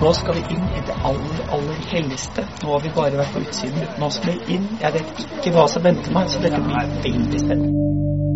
Nå skal vi inn i det aller, aller helligste. Nå har vi bare vært på utsiden. Nå skal vi inn. Jeg vet ikke hva som venter meg, så dette blir veldig spennende.